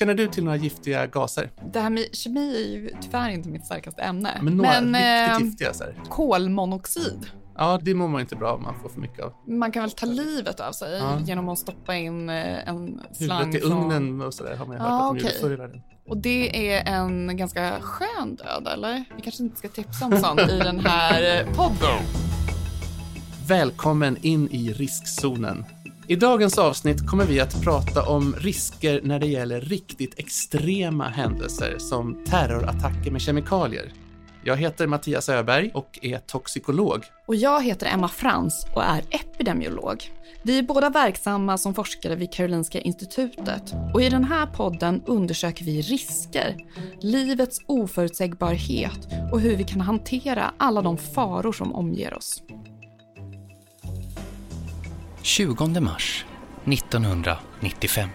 Känner du till några giftiga gaser? Det här med kemi är ju tyvärr inte mitt starkaste ämne. Men några Men, riktigt eh, giftiga så här. kolmonoxid. Ja, det mår man inte bra om man får för mycket av. Man kan väl ta livet av sig Ja. genom att stoppa in eh, en slang Huvudet i från... ugnen och sådär har man ju hört Ja, att de gjorde okej. förr i världen. Och det är en ganska skön död, eller? Vi kanske inte ska tipsa om sånt i den här eh, podden. Välkommen in i riskzonen. I dagens avsnitt kommer vi att prata om risker när det gäller riktigt extrema händelser som terrorattacker med kemikalier. Jag heter Mattias Öberg och är toxikolog. Och jag heter Emma Frans och är epidemiolog. Vi är båda verksamma som forskare vid Karolinska institutet och i den här podden undersöker vi risker, livets oförutsägbarhet och hur vi kan hantera alla de faror som omger oss. 20 mars 1995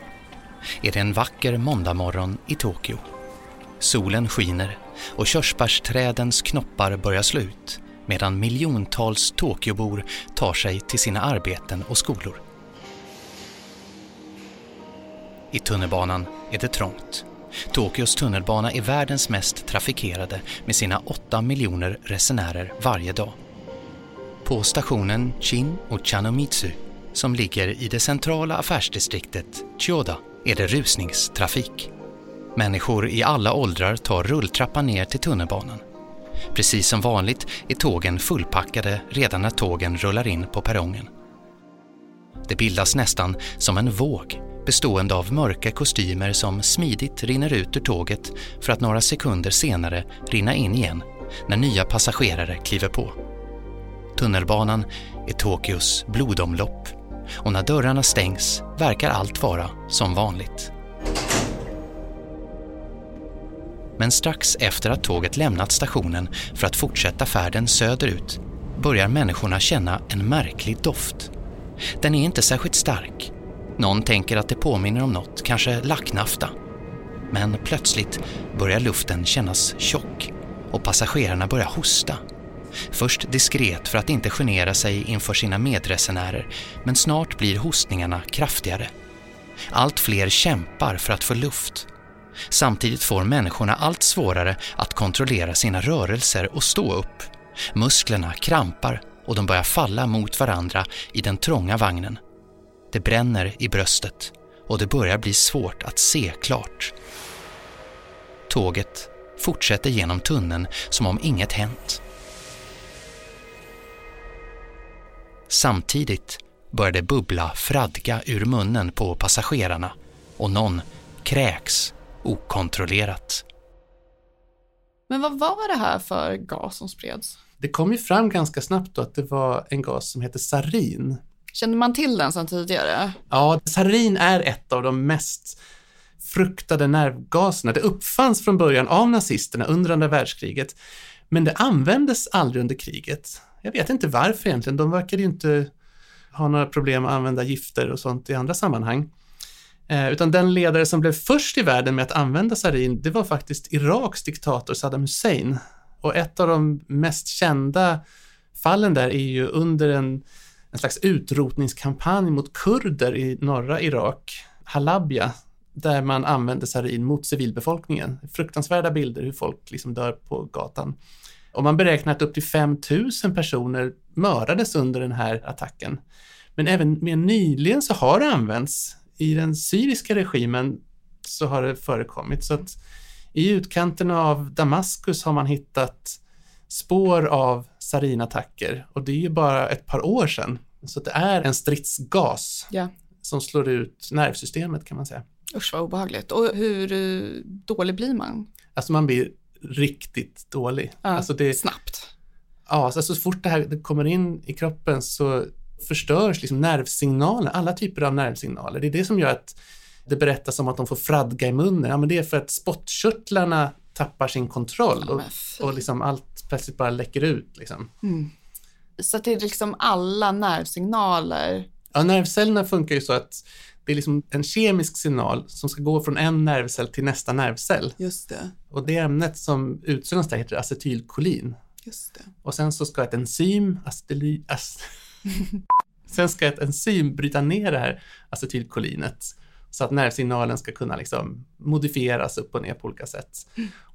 är det en vacker måndagmorgon i Tokyo. Solen skiner och körsbärsträdens knoppar börjar slå ut medan miljontals Tokyobor tar sig till sina arbeten och skolor. I tunnelbanan är det trångt. Tokyos tunnelbana är världens mest trafikerade med sina 8 miljoner resenärer varje dag. På stationen Chin och Chanomitsu, som ligger i det centrala affärsdistriktet Chioda är det rusningstrafik. Människor i alla åldrar tar rulltrappan ner till tunnelbanan. Precis som vanligt är tågen fullpackade redan när tågen rullar in på perrongen. Det bildas nästan som en våg bestående av mörka kostymer som smidigt rinner ut ur tåget för att några sekunder senare rinna in igen när nya passagerare kliver på. Tunnelbanan är Tokyos blodomlopp och när dörrarna stängs verkar allt vara som vanligt. Men strax efter att tåget lämnat stationen för att fortsätta färden söderut börjar människorna känna en märklig doft. Den är inte särskilt stark. Någon tänker att det påminner om något, kanske lacknafta. Men plötsligt börjar luften kännas tjock och passagerarna börjar hosta. Först diskret för att inte genera sig inför sina medresenärer, men snart blir hostningarna kraftigare. Allt fler kämpar för att få luft. Samtidigt får människorna allt svårare att kontrollera sina rörelser och stå upp. Musklerna krampar och de börjar falla mot varandra i den trånga vagnen. Det bränner i bröstet och det börjar bli svårt att se klart. Tåget fortsätter genom tunneln som om inget hänt. Samtidigt börjar det bubbla fradga ur munnen på passagerarna och någon kräks okontrollerat. Men vad var det här för gas som spreds? Det kom ju fram ganska snabbt då att det var en gas som heter sarin. Kände man till den sedan tidigare? Ja, sarin är ett av de mest fruktade nervgaserna. Det uppfanns från början av nazisterna under andra världskriget, men det användes aldrig under kriget. Jag vet inte varför egentligen. De verkade ju inte ha några problem att använda gifter och sånt i andra sammanhang. Eh, utan den ledare som blev först i världen med att använda sarin, det var faktiskt Iraks diktator Saddam Hussein. Och ett av de mest kända fallen där är ju under en, en slags utrotningskampanj mot kurder i norra Irak, Halabja, där man använde sarin mot civilbefolkningen. Fruktansvärda bilder hur folk liksom dör på gatan. Och man beräknar att upp till 5 000 personer mördades under den här attacken. Men även mer nyligen så har det använts. I den syriska regimen så har det förekommit. Så att i utkanterna av Damaskus har man hittat spår av sarinattacker och det är ju bara ett par år sedan. Så det är en stridsgas Ja. som slår ut nervsystemet kan man säga. Usch vad obehagligt. Och hur eh, dålig blir man? Alltså man blir riktigt dålig. Ja, Alltså det, Snabbt. ja, så så fort det här kommer in i kroppen så förstörs liksom nervsignaler, alla typer av nervsignaler. Det är det som gör att det berättas om att de får fradga i munnen. Ja, men det är för att spottkörtlarna tappar sin kontroll och, och liksom allt plötsligt bara läcker ut. Liksom. Så att det är liksom alla nervsignaler. Ja, nervcellerna funkar ju så att det är liksom en kemisk signal som ska gå från en nervcell till nästa nervcell. Just det. Och det ämnet som utsöndras där heter acetylkolin. Just det. Och sen så ska ett enzym, acetily, ac- sen ska ett enzym bryta ner det här acetylkolinet Så att nervsignalen ska kunna liksom modifieras upp och ner på olika sätt.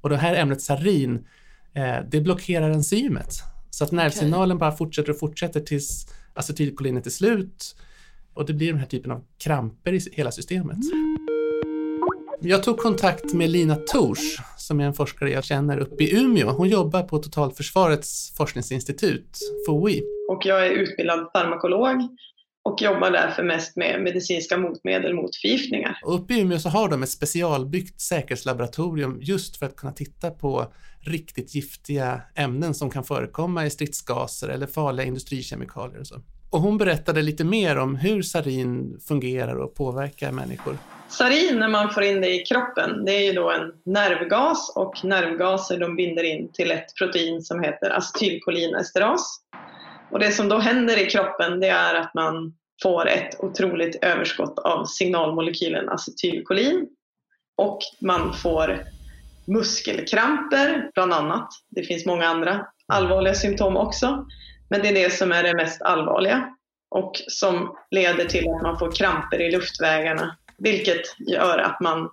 Och det här ämnet sarin, eh, det blockerar enzymet. Så att nervsignalen bara fortsätter och fortsätter tills acetylkolinet är slut. Och det blir den här typen av kramper i hela systemet. Jag tog kontakt med Lina Tors, som är en forskare jag känner uppe i Umeå. Hon jobbar på Totalförsvarets forskningsinstitut, FOI. Och jag är utbildad farmakolog och jobbar därför mest med medicinska motmedel mot förgiftningar. Och uppe i Umeå så har de ett specialbyggt säkerhetslaboratorium just för att kunna titta på riktigt giftiga ämnen som kan förekomma i stridsgaser eller farliga industrikemikalier och så. Och hon berättade lite mer om hur sarin fungerar och påverkar människor. Sarin, när man får in det i kroppen, det är ju då en nervgas och nervgaser de binder in till ett protein som heter acetylkolinesteras. Och det som då händer i kroppen det är att man får ett otroligt överskott av signalmolekylen acetylkolin och man får muskelkramper bland annat. Det finns många andra allvarliga symptom också. Men det är det som är det mest allvarliga och som leder till att man får kramper i luftvägarna vilket gör att man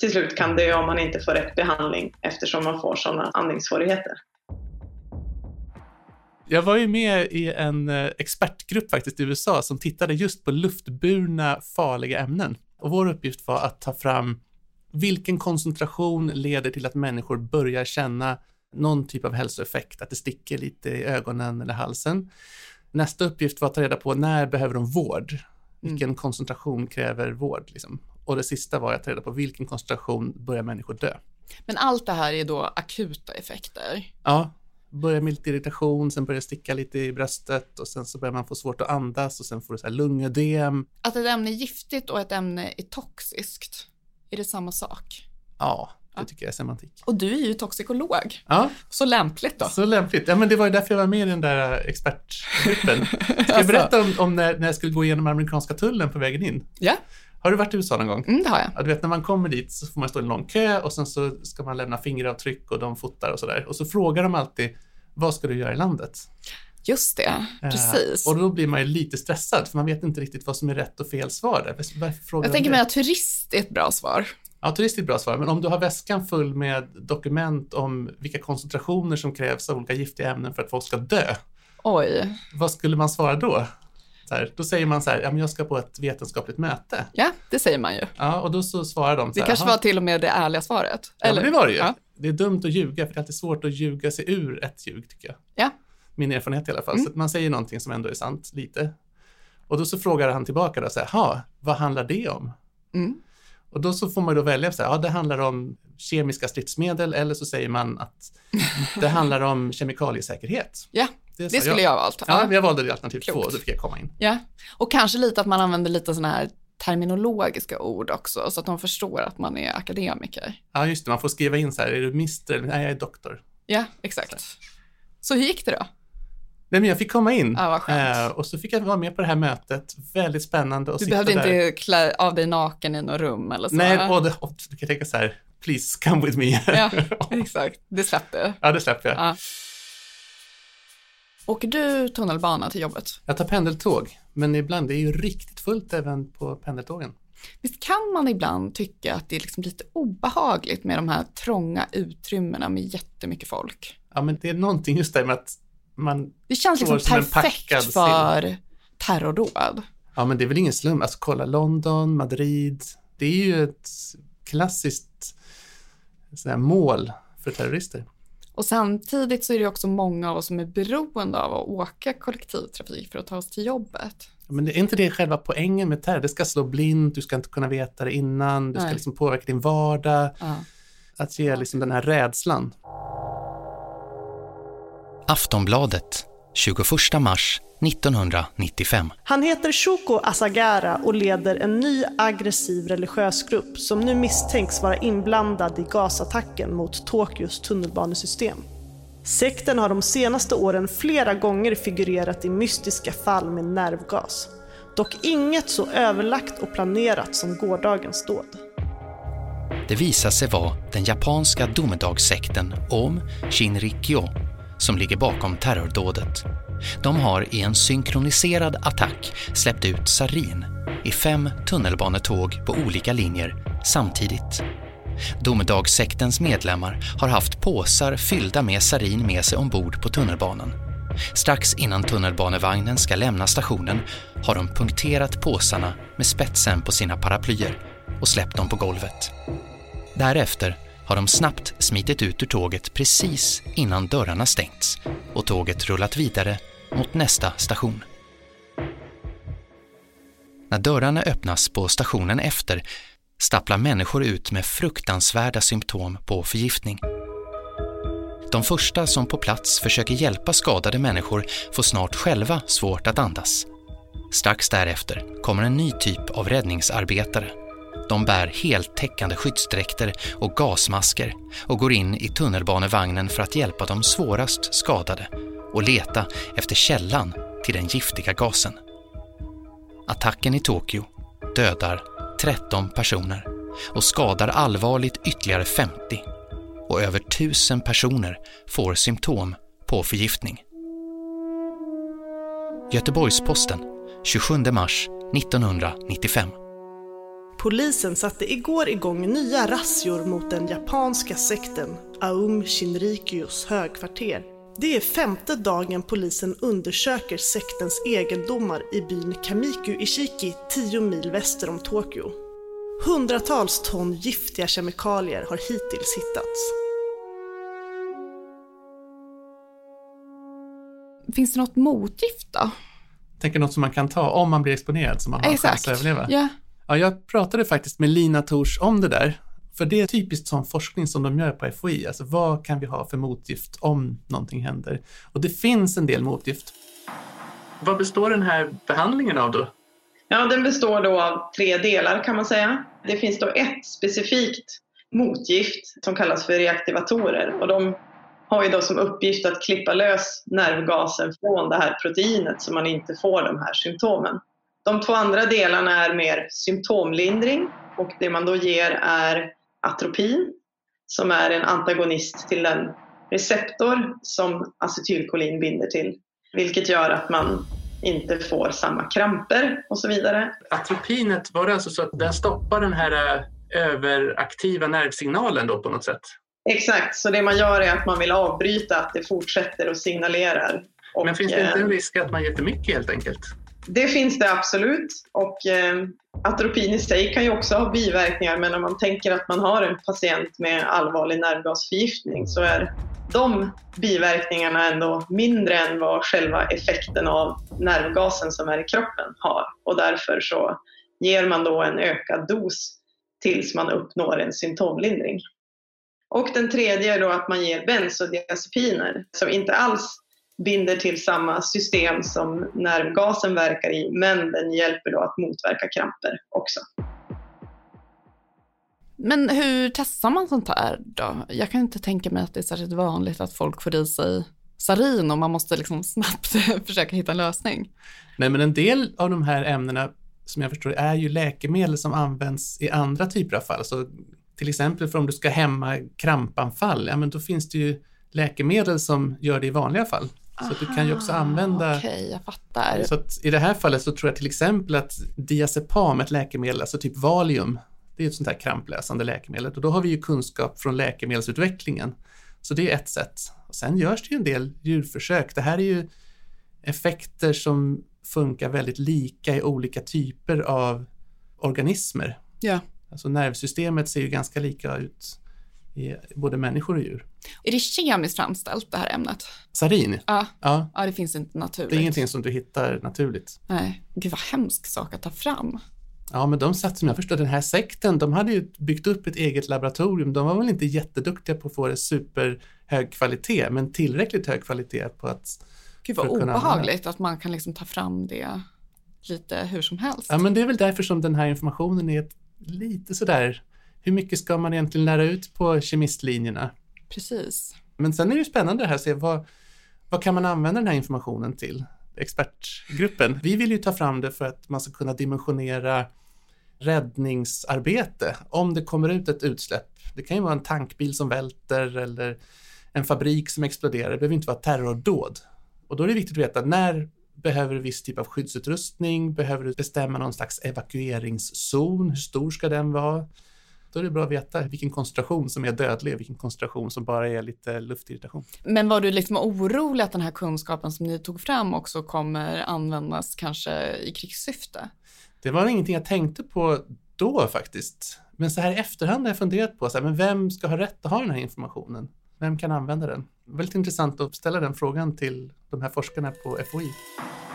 till slut kan dö om man inte får rätt behandling eftersom man får sådana andningssvårigheter. Jag var ju med i en eh, expertgrupp faktiskt i USA som tittade just på luftburna farliga ämnen. Och vår uppgift var att ta fram vilken koncentration leder till att människor börjar känna någon typ av hälsoeffekt, att det sticker lite i ögonen eller halsen. Nästa uppgift var att ta reda på när behöver de vård? Vilken mm. koncentration kräver vård? Liksom? Och det sista var att ta reda på vilken koncentration börjar människor dö? Men allt det här är då akuta effekter? Ja, börjar med lite irritation, sen börjar det sticka lite i bröstet och sen så börjar man få svårt att andas och sen får du så här lungödem. Att ett ämne är giftigt och ett ämne är toxiskt, är det samma sak? Ja, det tycker jag är semantik. Och du är ju toxikolog. Ja. Så lämpligt då. Så lämpligt. Ja, men det var ju därför jag var med i den där expertgruppen. Ska jag berätta om, om när, när jag skulle gå igenom amerikanska tullen på vägen in? Ja. Har du varit i USA någon gång? Mm, det har jag. Ja, du vet när man kommer dit så får man stå i en lång kö och sen så ska man lämna fingeravtryck och de fotar och sådär. Och så frågar de alltid, vad ska du göra i landet? Just det, precis. Uh, och då blir man ju lite stressad för man vet inte riktigt vad som är rätt och fel svar där. Varför jag tänker mig att turist är ett bra svar. Ja, turist är ett bra svar, men om du har väskan full med dokument om vilka koncentrationer som krävs av olika giftiga ämnen för att folk ska dö. Oj. Vad skulle man svara då? Här, då säger man så här, ja, men jag ska på ett vetenskapligt möte. Ja, det säger man ju. Ja, och då så svarar de så Det här, kanske var till och med det ärliga svaret. Ja, eller? det var det ju. Ja. Det är dumt att ljuga, för det är alltid svårt att ljuga sig ur ett ljug, tycker jag. Ja. Min erfarenhet i alla fall. Mm. Så att man säger någonting som ändå är sant, lite. Och då så frågar han tillbaka då, så här, vad handlar det om? Mm. Och då så får man då välja, så här, ja det handlar om kemiska stridsmedel eller så säger man att det handlar om kemikaliesäkerhet. Ja, det, det skulle jag, ha valt. Ja, ja, jag valde alternativ två, då fick jag komma in. Ja, och kanske lite att man använder lite sådana här terminologiska ord också, så att de förstår att man är akademiker. Ja, just det, man får skriva in så här, är du mister? Nej, jag är doktor. Ja, exakt. Så, så hur gick det då? Nej, men jag fick komma in ja, eh, och så fick jag vara med på det här mötet. Väldigt spännande. du behövde där. inte klä av dig naken i något rum eller så? Nej, och, det, och du kan tänka så här, please come with me. ja, exakt. Det släpper Ja, det släpper jag. Ja. Åker du tunnelbana till jobbet? Jag tar pendeltåg, men ibland det är ju riktigt fullt även på pendeltågen. Visst kan man ibland tycka att det är liksom lite obehagligt med de här trånga utrymmena med jättemycket folk? Ja, men det är någonting just där med att man Det känns liksom perfekt för terrordåd. Ja, men det är väl ingen slum. Alltså kolla London, Madrid. Det är ju ett klassiskt mål för terrorister. Och samtidigt så är det också många av oss som är beroende av att åka kollektivtrafik för att ta oss till jobbet. Men är inte det själva poängen med terror? Det ska slå blint, du ska inte kunna veta det innan, du ska liksom påverka din vardag. Ja. Att ge liksom den här rädslan. Aftonbladet 21 mars 1995. Han heter Shoko Asagara och leder en ny aggressiv religiös grupp som nu misstänks vara inblandad i gasattacken mot Tokyos tunnelbanesystem. Sekten har de senaste åren flera gånger figurerat i mystiska fall med nervgas. Dock inget så överlagt och planerat som gårdagens dåd. Det visar sig vara den japanska domedagssekten Om Shinrikyo som ligger bakom terrordådet. De har i en synkroniserad attack släppt ut sarin i fem tunnelbanetåg på olika linjer samtidigt. Domedagssektens medlemmar har haft påsar fyllda med sarin med sig ombord på tunnelbanan. Strax innan tunnelbanevagnen ska lämna stationen har de punkterat påsarna med spetsen på sina paraplyer och släppt dem på golvet. Därefter har de snabbt smitit ut ur tåget precis innan dörrarna stängts och tåget rullat vidare mot nästa station. När dörrarna öppnas på stationen efter stapplar människor ut med fruktansvärda symptom på förgiftning. De första som på plats försöker hjälpa skadade människor får snart själva svårt att andas. Strax därefter kommer en ny typ av räddningsarbetare. De bär heltäckande skyddsdräkter och gasmasker och går in i tunnelbanevagnen för att hjälpa de svårast skadade och leta efter källan till den giftiga gasen. Attacken i Tokyo dödar 13 personer och skadar allvarligt ytterligare 50 och över 1000 personer får symptom på förgiftning. Göteborgs-Posten 27 mars 1995. Polisen satte igår igång nya razzior mot den japanska sekten Aum Shinrikyos högkvarter. Det är femte dagen polisen undersöker sektens egendomar i byn Kamiku Ishiki, 10 mil väster om Tokyo. Hundratals ton giftiga kemikalier har hittills hittats. Finns det något motgift då? Tänker något som man kan ta om man blir exponerad så man har Exakt. chans att överleva. Ja. Ja, jag pratade faktiskt med Lina Tors om det där. För det är typiskt sån forskning som de gör på FOI. Alltså vad kan vi ha för motgift om någonting händer? Och det finns en del motgift. Vad består den här behandlingen av då? Ja, den består då av tre delar kan man säga. Det finns då ett specifikt motgift som kallas för reaktivatorer och de har ju då som uppgift att klippa lös nervgasen från det här proteinet så man inte får de här symptomen. De två andra delarna är mer symptomlindring och det man då ger är atropin som är en antagonist till den receptor som acetylkolin binder till. Vilket gör att man inte får samma kramper och så vidare. Atropinet, var det alltså så att den stoppar den här eh, överaktiva nervsignalen då på något sätt? Exakt, så det man gör är att man vill avbryta att det fortsätter och signalerar. Och, Men finns det inte eh, en risk att man ger för mycket helt enkelt? Det finns det absolut. Och eh, atropin i sig kan ju också ha biverkningar men om man tänker att man har en patient med allvarlig nervgasförgiftning så är de biverkningarna ändå mindre än vad själva effekten av nervgasen som är i kroppen har. Och därför så ger man då en ökad dos tills man uppnår en symptomlindring. Och den tredje är då att man ger bensodiazepiner som inte alls binder till samma system som nervgasen verkar i, men den hjälper då att motverka kramper också. Men hur testar man sånt här då? Jag kan inte tänka mig att det är särskilt vanligt att folk får i sig sarin och man måste liksom snabbt försöka hitta en lösning. Nej, men en del av de här ämnena som jag förstår är ju läkemedel som används i andra typer av fall. Så till exempel för om du ska hämma krampanfall, ja men då finns det ju läkemedel som gör det i vanliga fall. Så du kan ju också använda... Okej, jag fattar. Så i det här fallet så tror jag till exempel att diazepam, ett läkemedel, alltså typ Valium, det är ett sånt här kramplösande läkemedel och då har vi ju kunskap från läkemedelsutvecklingen. Så det är ett sätt. Och sen görs det ju en del djurförsök. Det här är ju effekter som funkar väldigt lika i olika typer av organismer. Ja. Alltså nervsystemet ser ju ganska lika ut i både människor och djur. Är det kemiskt framställt det här ämnet? Sarin, Ja, ja, ja det finns inte naturligt. det är ingenting som du hittar naturligt. Nej, gud vad hemsk sak att ta fram. Ja, men de satt som jag förstår, den här sekten, de hade ju byggt upp ett eget laboratorium. De var väl inte jätteduktiga på att få det superhög kvalitet, men tillräckligt hög kvalitet på att... Gud vad obehagligt att man kan liksom ta fram det lite hur som helst. Ja, men det är väl därför som den här informationen är lite sådär, hur mycket ska man egentligen lära ut på kemistlinjerna? Precis. Men sen är det spännande det här att se vad, vad kan man använda den här informationen till? Expertgruppen. Vi vill ju ta fram det för att man ska kunna dimensionera räddningsarbete om det kommer ut ett utsläpp. Det kan ju vara en tankbil som välter eller en fabrik som exploderar, det behöver inte vara terrordåd. Och då är det viktigt att veta när behöver du viss typ av skyddsutrustning? Behöver du bestämma någon slags evakueringszon? Hur stor ska den vara? Då är det bra att veta vilken koncentration som är dödlig och vilken koncentration som bara är lite luftirritation. Men var du liksom orolig att den här kunskapen som ni tog fram också kommer användas kanske i krigssyfte? Det var ingenting jag tänkte på då faktiskt. Men så här i efterhand har jag funderat på, så här, men vem ska ha rätt att ha den här informationen? Vem kan använda den? Väldigt intressant att ställa den frågan till de här forskarna på FOI.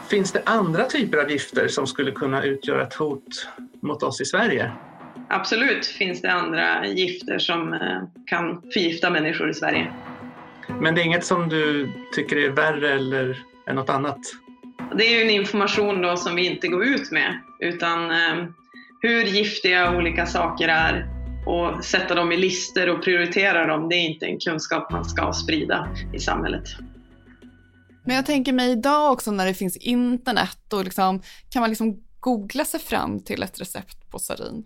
Finns det andra typer av gifter som skulle kunna utgöra ett hot mot oss i Sverige? Absolut finns det andra gifter som eh, kan förgifta människor i Sverige. Men det är inget som du tycker är värre eller är något annat? Det är ju en information då som vi inte går ut med, utan eh, hur giftiga olika saker är och sätta dem i lister och prioritera dem, det är inte en kunskap man ska sprida i samhället. Men jag tänker mig idag också när det finns internet och liksom, kan man liksom googla sig fram till ett recept på sarin?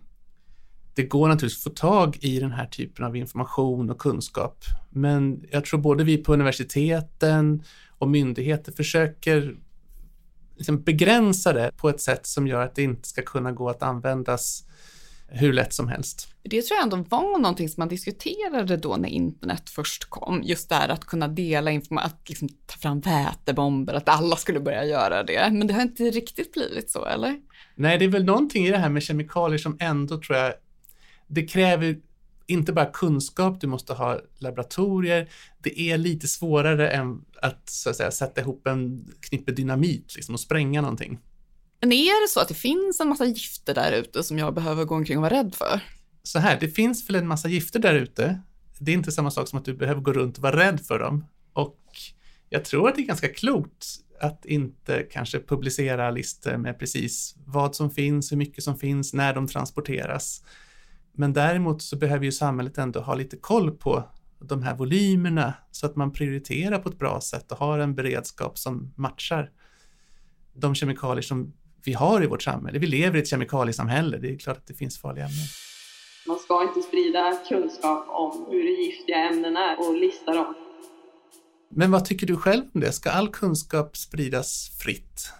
Det går naturligtvis att få tag i den här typen av information och kunskap. Men jag tror både vi på universiteten och myndigheter försöker liksom begränsa det på ett sätt som gör att det inte ska kunna gå att användas hur lätt som helst. Det tror jag ändå var någonting som man diskuterade då när internet först kom. Just det här att kunna dela information, att liksom ta fram vätebomber, att alla skulle börja göra det. Men det har inte riktigt blivit så, eller? Nej, det är väl någonting i det här med kemikalier som ändå tror jag, det kräver inte bara kunskap, du måste ha laboratorier. Det är lite svårare än att, så att säga, sätta ihop en knippe dynamit liksom, och spränga någonting. Men är det så att det finns en massa gifter där ute som jag behöver gå omkring och vara rädd för? Så här, det finns väl en massa gifter där ute. Det är inte samma sak som att du behöver gå runt och vara rädd för dem. Och jag tror att det är ganska klokt att inte kanske publicera listor med precis vad som finns, hur mycket som finns, när de transporteras. Men däremot så behöver ju samhället ändå ha lite koll på de här volymerna så att man prioriterar på ett bra sätt och har en beredskap som matchar de kemikalier som vi har i vårt samhälle. Vi lever i ett kemikaliesamhälle. Det är klart att det finns farliga ämnen. Man ska inte sprida kunskap om hur giftiga ämnen är och lista dem. Men vad tycker du själv om det? Ska all kunskap spridas fritt?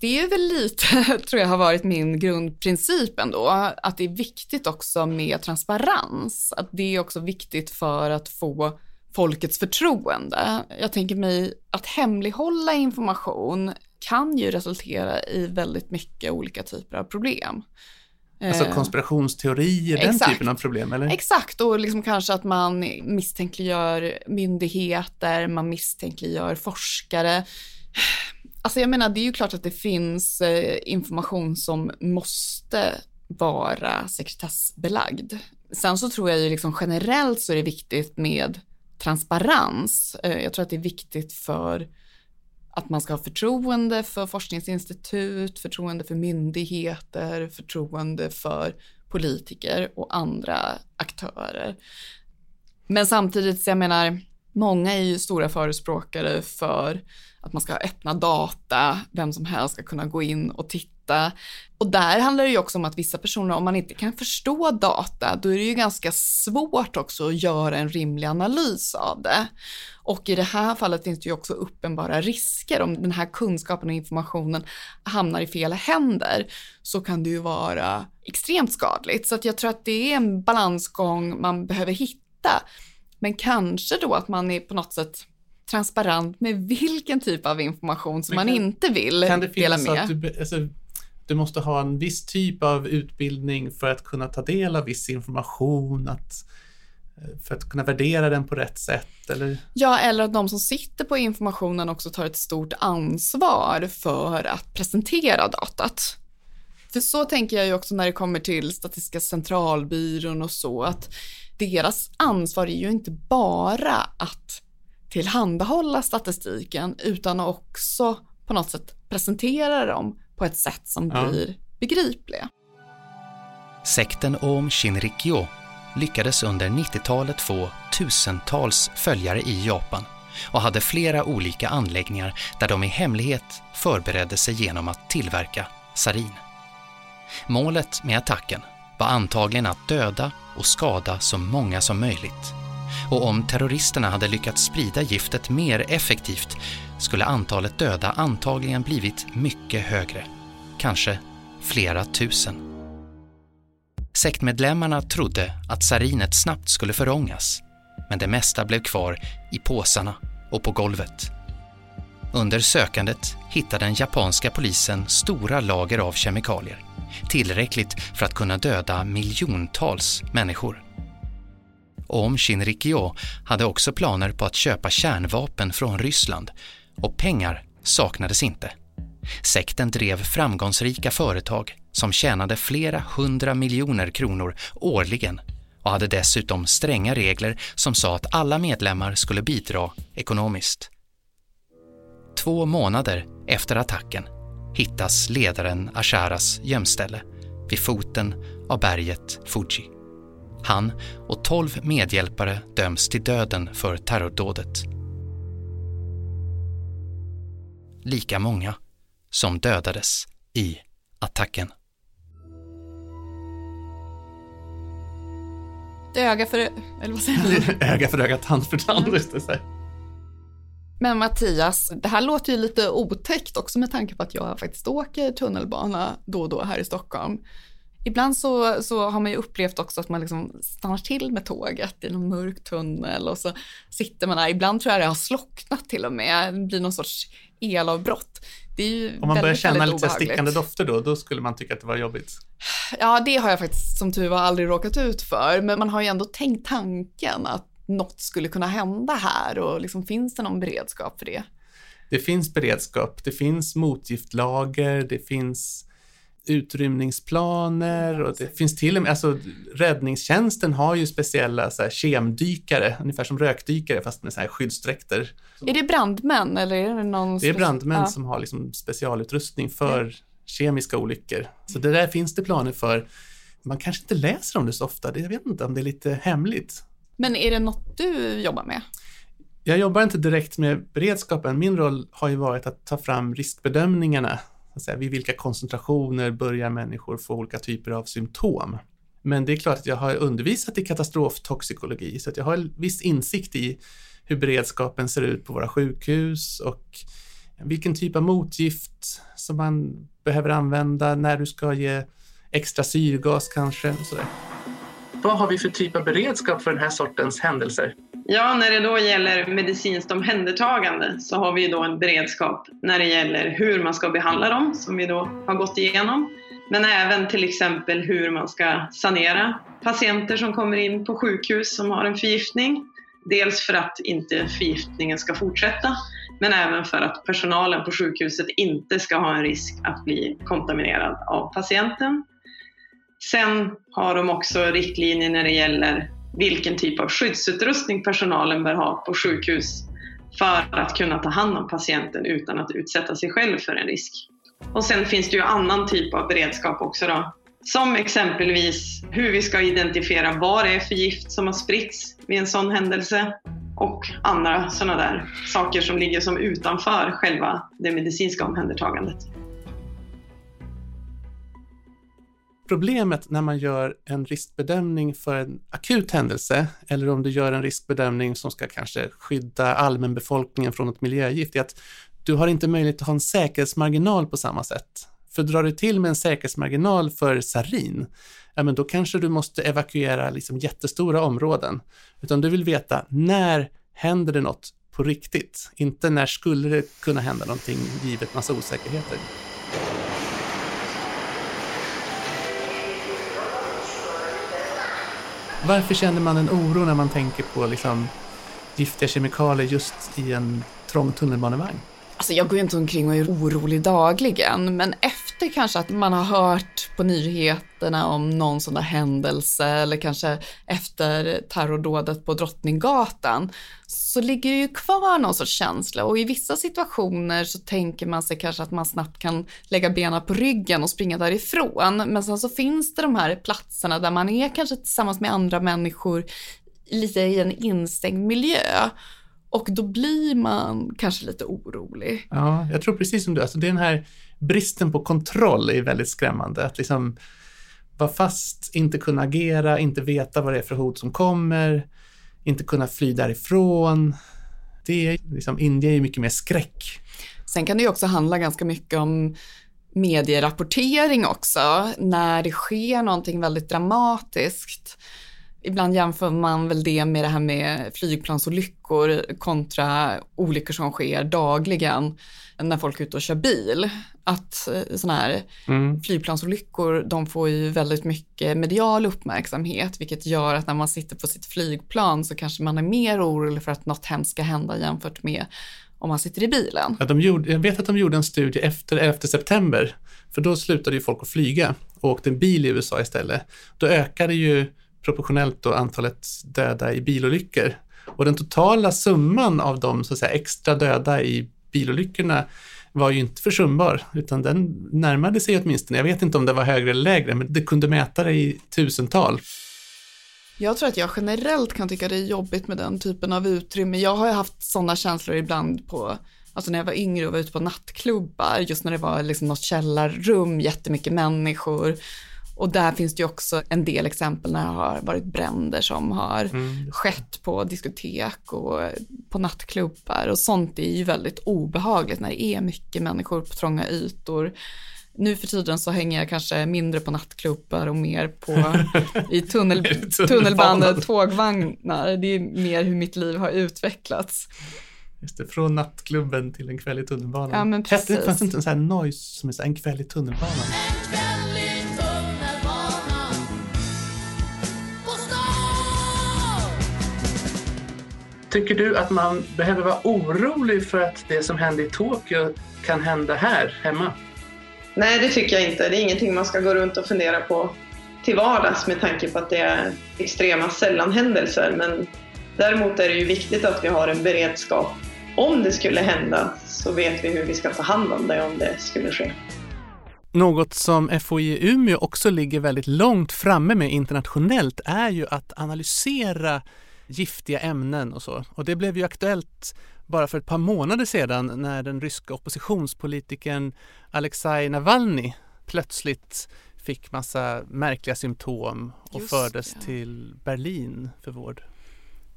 Det är väl lite, tror jag har varit min grundprincip ändå, att det är viktigt också med transparens. Att det är också viktigt för att få folkets förtroende. Jag tänker mig att hemlighålla information kan ju resultera i väldigt mycket olika typer av problem. Alltså eh, konspirationsteorier, den Exakt. typen av problem eller? Exakt, och liksom kanske att man misstänkliggör myndigheter, man misstänkliggör forskare. Alltså jag menar, det är ju klart att det finns eh, information som måste vara sekretessbelagd. Sen så tror jag ju liksom generellt så är det viktigt med transparens. Eh, jag tror att det är viktigt för att man ska ha förtroende för forskningsinstitut, förtroende för myndigheter, förtroende för politiker och andra aktörer. Men samtidigt, så jag menar, många är ju stora förespråkare för att man ska ha öppna data, vem som helst ska kunna gå in och titta. Och där handlar det ju också om att vissa personer, om man inte kan förstå data, då är det ju ganska svårt också att göra en rimlig analys av det. Och i det här fallet finns det ju också uppenbara risker. Om den här kunskapen och informationen hamnar i fel händer så kan det ju vara extremt skadligt. Så att jag tror att det är en balansgång man behöver hitta. Men kanske då att man är på något sätt transparent med vilken typ av information som kan, man inte vill kan det dela med. Att du, alltså, du måste ha en viss typ av utbildning för att kunna ta del av viss information, att, eh, för att kunna värdera den på rätt sätt? Eller? Ja, eller att de som sitter på informationen också tar ett stort ansvar för att presentera datat. För så tänker jag ju också när det kommer till Statistiska centralbyrån och så, att deras ansvar är ju inte bara att tillhandahålla statistiken utan också på något sätt presentera dem på ett sätt som ja. blir begripliga. Sekten Om Shinrikyo lyckades under 90-talet få tusentals följare i Japan och hade flera olika anläggningar där de i hemlighet förberedde sig genom att tillverka sarin. Målet med attacken var antagligen att döda och skada så många som möjligt och om terroristerna hade lyckats sprida giftet mer effektivt skulle antalet döda antagligen blivit mycket högre. Kanske flera tusen. Sektmedlemmarna trodde att sarinet snabbt skulle förångas, men det mesta blev kvar i påsarna och på golvet. Under sökandet hittade den japanska polisen stora lager av kemikalier. Tillräckligt för att kunna döda miljontals människor. Om Shinrikyo hade också planer på att köpa kärnvapen från Ryssland och pengar saknades inte. Sekten drev framgångsrika företag som tjänade flera hundra miljoner kronor årligen och hade dessutom stränga regler som sa att alla medlemmar skulle bidra ekonomiskt. Två månader efter attacken hittas ledaren Asharas gömställe vid foten av berget Fuji. Han och tolv medhjälpare döms till döden för terrordådet. Lika många som dödades i attacken. Öga för... Eller vad säger man? öga för öga, tand för tand. Här. Men Mattias, det här låter ju lite otäckt också med tanke på att jag faktiskt åker tunnelbana då och då här i Stockholm. Ibland så, så har man ju upplevt också att man liksom stannar till med tåget i någon mörk tunnel och så sitter man där. Ibland tror jag det har slocknat till och med. Det blir någon sorts elavbrott. Det är ju Om man börjar känna lite obehagligt. stickande dofter då, då skulle man tycka att det var jobbigt. Ja, det har jag faktiskt som tur var aldrig råkat ut för. Men man har ju ändå tänkt tanken att något skulle kunna hända här och liksom, finns det någon beredskap för det? Det finns beredskap, det finns motgiftlager, det finns utrymningsplaner och det finns till och med, alltså räddningstjänsten har ju speciella så här, kemdykare, ungefär som rökdykare fast med så här skyddsdräkter. Är det brandmän eller är det någon... Det är brandmän Ja. som har liksom specialutrustning för kemiska olyckor. Så det där finns det planer för. Man kanske inte läser om det så ofta, jag vet inte om det är lite hemligt. Men är det något du jobbar med? Jag jobbar inte direkt med beredskapen. Min roll har ju varit att ta fram riskbedömningarna. Så säga, vid vilka koncentrationer börjar människor få olika typer av symptom? Men det är klart att jag har undervisat i katastroftoxikologi, så att jag har en viss insikt i hur beredskapen ser ut på våra sjukhus och vilken typ av motgift som man behöver använda, när du ska ge extra syrgas kanske och sådär. Vad har vi för typ av beredskap för den här sortens händelser? Ja, när det då gäller medicinskt omhändertagande så har vi då en beredskap när det gäller hur man ska behandla dem, som vi då har gått igenom. Men även till exempel hur man ska sanera patienter som kommer in på sjukhus som har en förgiftning. Dels för att inte förgiftningen ska fortsätta, men även för att personalen på sjukhuset inte ska ha en risk att bli kontaminerad av patienten. Sen har de också riktlinjer när det gäller vilken typ av skyddsutrustning personalen bör ha på sjukhus för att kunna ta hand om patienten utan att utsätta sig själv för en risk. Och sen finns det ju annan typ av beredskap också då. Som exempelvis hur vi ska identifiera vad det är för gift som har spritts vid en sån händelse och andra sådana där saker som ligger som utanför själva det medicinska omhändertagandet. Problemet när man gör en riskbedömning för en akut händelse eller om du gör en riskbedömning som ska kanske skydda allmänbefolkningen från ett miljögift är att du har inte möjlighet att ha en säkerhetsmarginal på samma sätt. För drar du till med en säkerhetsmarginal för sarin, ja men då kanske du måste evakuera liksom jättestora områden. Utan du vill veta när händer det något på riktigt? Inte när skulle det kunna hända någonting givet massa osäkerheter. Varför känner man en oro när man tänker på liksom giftiga kemikalier just i en trång tunnelbanevagn? Alltså jag går ju inte omkring och är orolig dagligen, men efter kanske att man har hört på nyheterna om någon sån där händelse eller kanske efter terrordådet på Drottninggatan så ligger det ju kvar någon sorts känsla och i vissa situationer så tänker man sig kanske att man snabbt kan lägga benen på ryggen och springa därifrån. Men sen så finns det de här platserna där man är kanske tillsammans med andra människor lite i en instängd miljö. Och då blir man kanske lite orolig. Ja, jag tror precis som du, alltså det är den här bristen på kontroll är väldigt skrämmande. Att liksom vara fast, inte kunna agera, inte veta vad det är för hot som kommer. inte kunna fly därifrån. Det är liksom, Indien är ju mycket mer skräck. Sen kan det ju också handla ganska mycket om medierapportering också, när det sker någonting väldigt dramatiskt. Ibland jämför man väl det med det här med flygplansolyckor kontra olyckor som sker dagligen när folk är ute och kör bil. Att eh, sådana här mm. flygplansolyckor, de får ju väldigt mycket medial uppmärksamhet, vilket gör att när man sitter på sitt flygplan så kanske man är mer orolig för att något hemskt ska hända jämfört med om man sitter i bilen. Ja, de gjorde, jag vet att de gjorde en studie efter 11 september, för då slutade ju folk att flyga och åkte en bil i USA istället. Då ökade ju proportionellt då antalet döda i bilolyckor. Och den totala summan av de så att säga, extra döda i bilolyckorna var ju inte försumbar, utan den närmade sig åtminstone. Jag vet inte om det var högre eller lägre, men det kunde mäta det i tusental. Jag tror att jag generellt kan tycka det är jobbigt med den typen av utrymme. Jag har ju haft sådana känslor ibland på, alltså när jag var yngre och var ute på nattklubbar, just när det var liksom något källarrum, jättemycket människor. Och där finns det ju också en del exempel när det har varit bränder som har mm. skett på diskotek och på nattklubbar och sånt är ju väldigt obehagligt när det är mycket människor på trånga ytor nu för tiden så hänger jag kanske mindre på nattklubbar och mer på i tunnel, tunnelbanor, tågvagnar. Det är mer hur mitt liv har utvecklats. Just det, från nattklubben till en kväll i tunnelbanan. Ja, men precis. Hette, fanns det inte en sån här noise som är så en kväll i tunnelbanan? Tycker du att man behöver vara orolig för att det som hände i Tokyo kan hända här hemma? Nej, det tycker jag inte. Det är ingenting man ska gå runt och fundera på till vardags med tanke på att det är extrema sällanhändelser. Men däremot är det ju viktigt att vi har en beredskap. Om det skulle hända så vet vi hur vi ska ta hand om det om det skulle ske. Något som FOI i Umeå också ligger väldigt långt framme med internationellt är ju att analysera giftiga ämnen och så. Och det blev ju aktuellt bara för ett par månader sedan när den ryska oppositionspolitikern Alexej Navalny plötsligt fick massa märkliga symptom och Just fördes det. till Berlin för vård.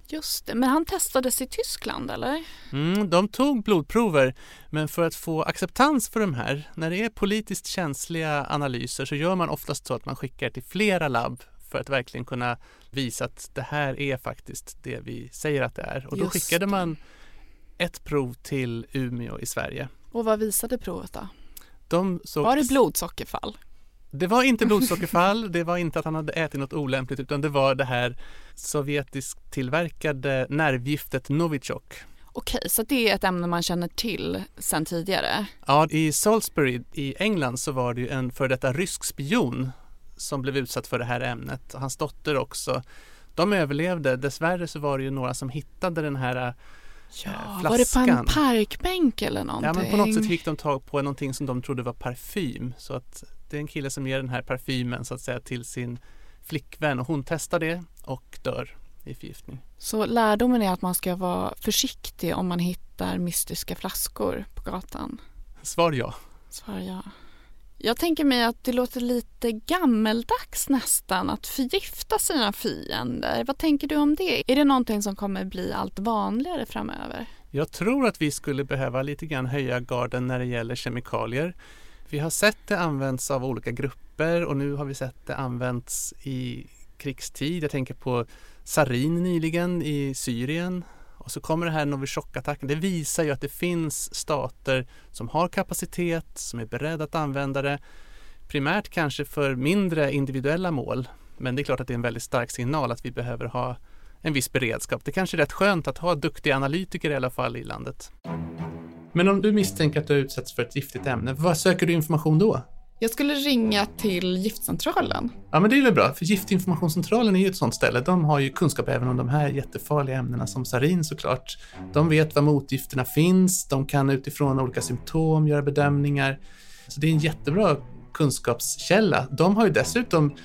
Just det, men han testades i Tyskland eller? Mm, de tog blodprover, men för att få acceptans för de här, när det är politiskt känsliga analyser så gör man oftast så att man skickar till flera labb för att verkligen kunna visa att det här är faktiskt det vi säger att det är. Och då Just skickade man ett prov till Umeå i Sverige. Och vad visade provet då? De såg... Var det blodsockerfall? Det var inte blodsockerfall, det var inte att han hade ätit något olämpligt utan det var det här sovjetiskt tillverkade nervgiftet Novichok. Okej, så det är ett ämne man känner till sedan tidigare? Ja, i Salisbury i England så var det ju en för detta rysk spion som blev utsatt för det här ämnet. Hans dotter också. De överlevde. Dessvärre så var det ju några som hittade den här Ja, flaskan. var det på en parkbänk eller någonting? Ja, men på något sätt fick de tag på någonting som de trodde var parfym. Så att det är en kille som ger den här parfymen så att säga till sin flickvän och hon testar det och dör i förgiftning. Så lärdomen är att man ska vara försiktig om man hittar mystiska flaskor på gatan? Svar ja. Svar ja. Jag tänker mig att det låter lite gammeldags nästan att förgifta sina fiender. Vad tänker du om det? Är det någonting som kommer bli allt vanligare framöver? Jag tror att vi skulle behöva lite grann höja garden när det gäller kemikalier. Vi har sett det används av olika grupper och nu har vi sett det används i krigstid. Jag tänker på sarin nyligen i Syrien och så kommer det här Novichok-attacken. Det visar ju att det finns stater som har kapacitet, som är beredda att använda det. Primärt kanske för mindre individuella mål. Men det är klart att det är en väldigt stark signal att vi behöver ha en viss beredskap. Det kanske är rätt skönt att ha duktiga analytiker i alla fall i landet. Men om du misstänker att du har utsatts för ett giftigt ämne, vad söker du information då? Jag skulle ringa till giftcentralen. Ja, men det är väl bra, för Giftinformationscentralen är ju ett sånt ställe. De har ju kunskap även om de här jättefarliga ämnena som sarin såklart. De vet var motgifterna finns, de kan utifrån olika symptom göra bedömningar. Så det är en jättebra kunskapskälla. De har ju dessutom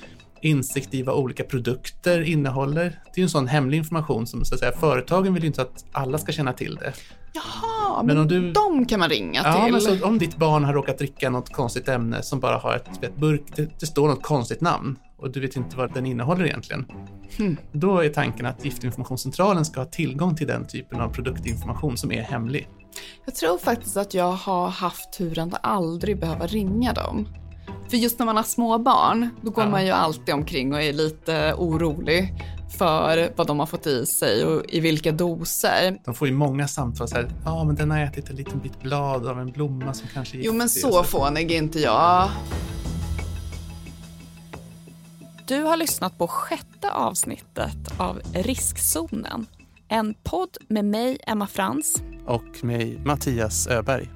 insikt i vad olika produkter innehåller. Det är ju en sån hemlig information som så att säga, företagen vill ju inte att alla ska känna till det. Jaha, men, om du, de kan man ringa ja, till. Men så, om ditt barn har råkat dricka något konstigt ämne som bara har ett, ett burk, det, det, står något konstigt namn och du vet inte vad den innehåller egentligen. Hmm. Då är tanken att Giftinformationscentralen ska ha tillgång till den typen av produktinformation som är hemlig. Jag tror faktiskt att jag har haft turen att aldrig behöva ringa dem. För just när man har små barn, då går Ja. man ju alltid omkring och är lite orolig för vad de har fått i sig och i vilka doser. De får ju många samtal så här, ja men den har ätit en liten bit blad av en blomma som kanske är Jo men giftig", och så fånig är inte jag. Du har lyssnat på sjätte avsnittet av Riskzonen. En podd med mig, Emma Frans. Och med Mattias Öberg.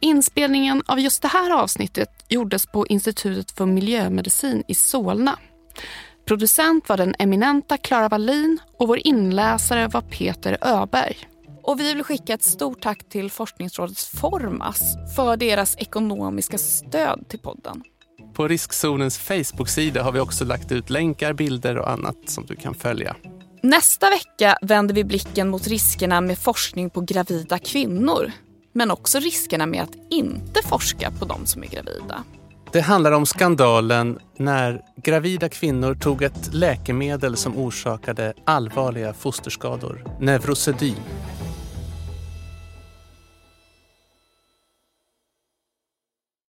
Inspelningen av just det här avsnittet gjordes på Institutet för miljömedicin i Solna. Producent var den eminenta Clara Wallin och vår inläsare var Peter Öberg. Och vi vill skicka ett stort tack till Forskningsrådets Formas för deras ekonomiska stöd till podden. På Riskzonens Facebook-sida har vi också lagt ut länkar, bilder och annat som du kan följa. Nästa vecka vänder vi blicken mot riskerna med forskning på gravida kvinnor. Men också riskerna med att inte forska på de som är gravida. Det handlar om skandalen när gravida kvinnor tog ett läkemedel som orsakade allvarliga fosterskador, Neurosedyn.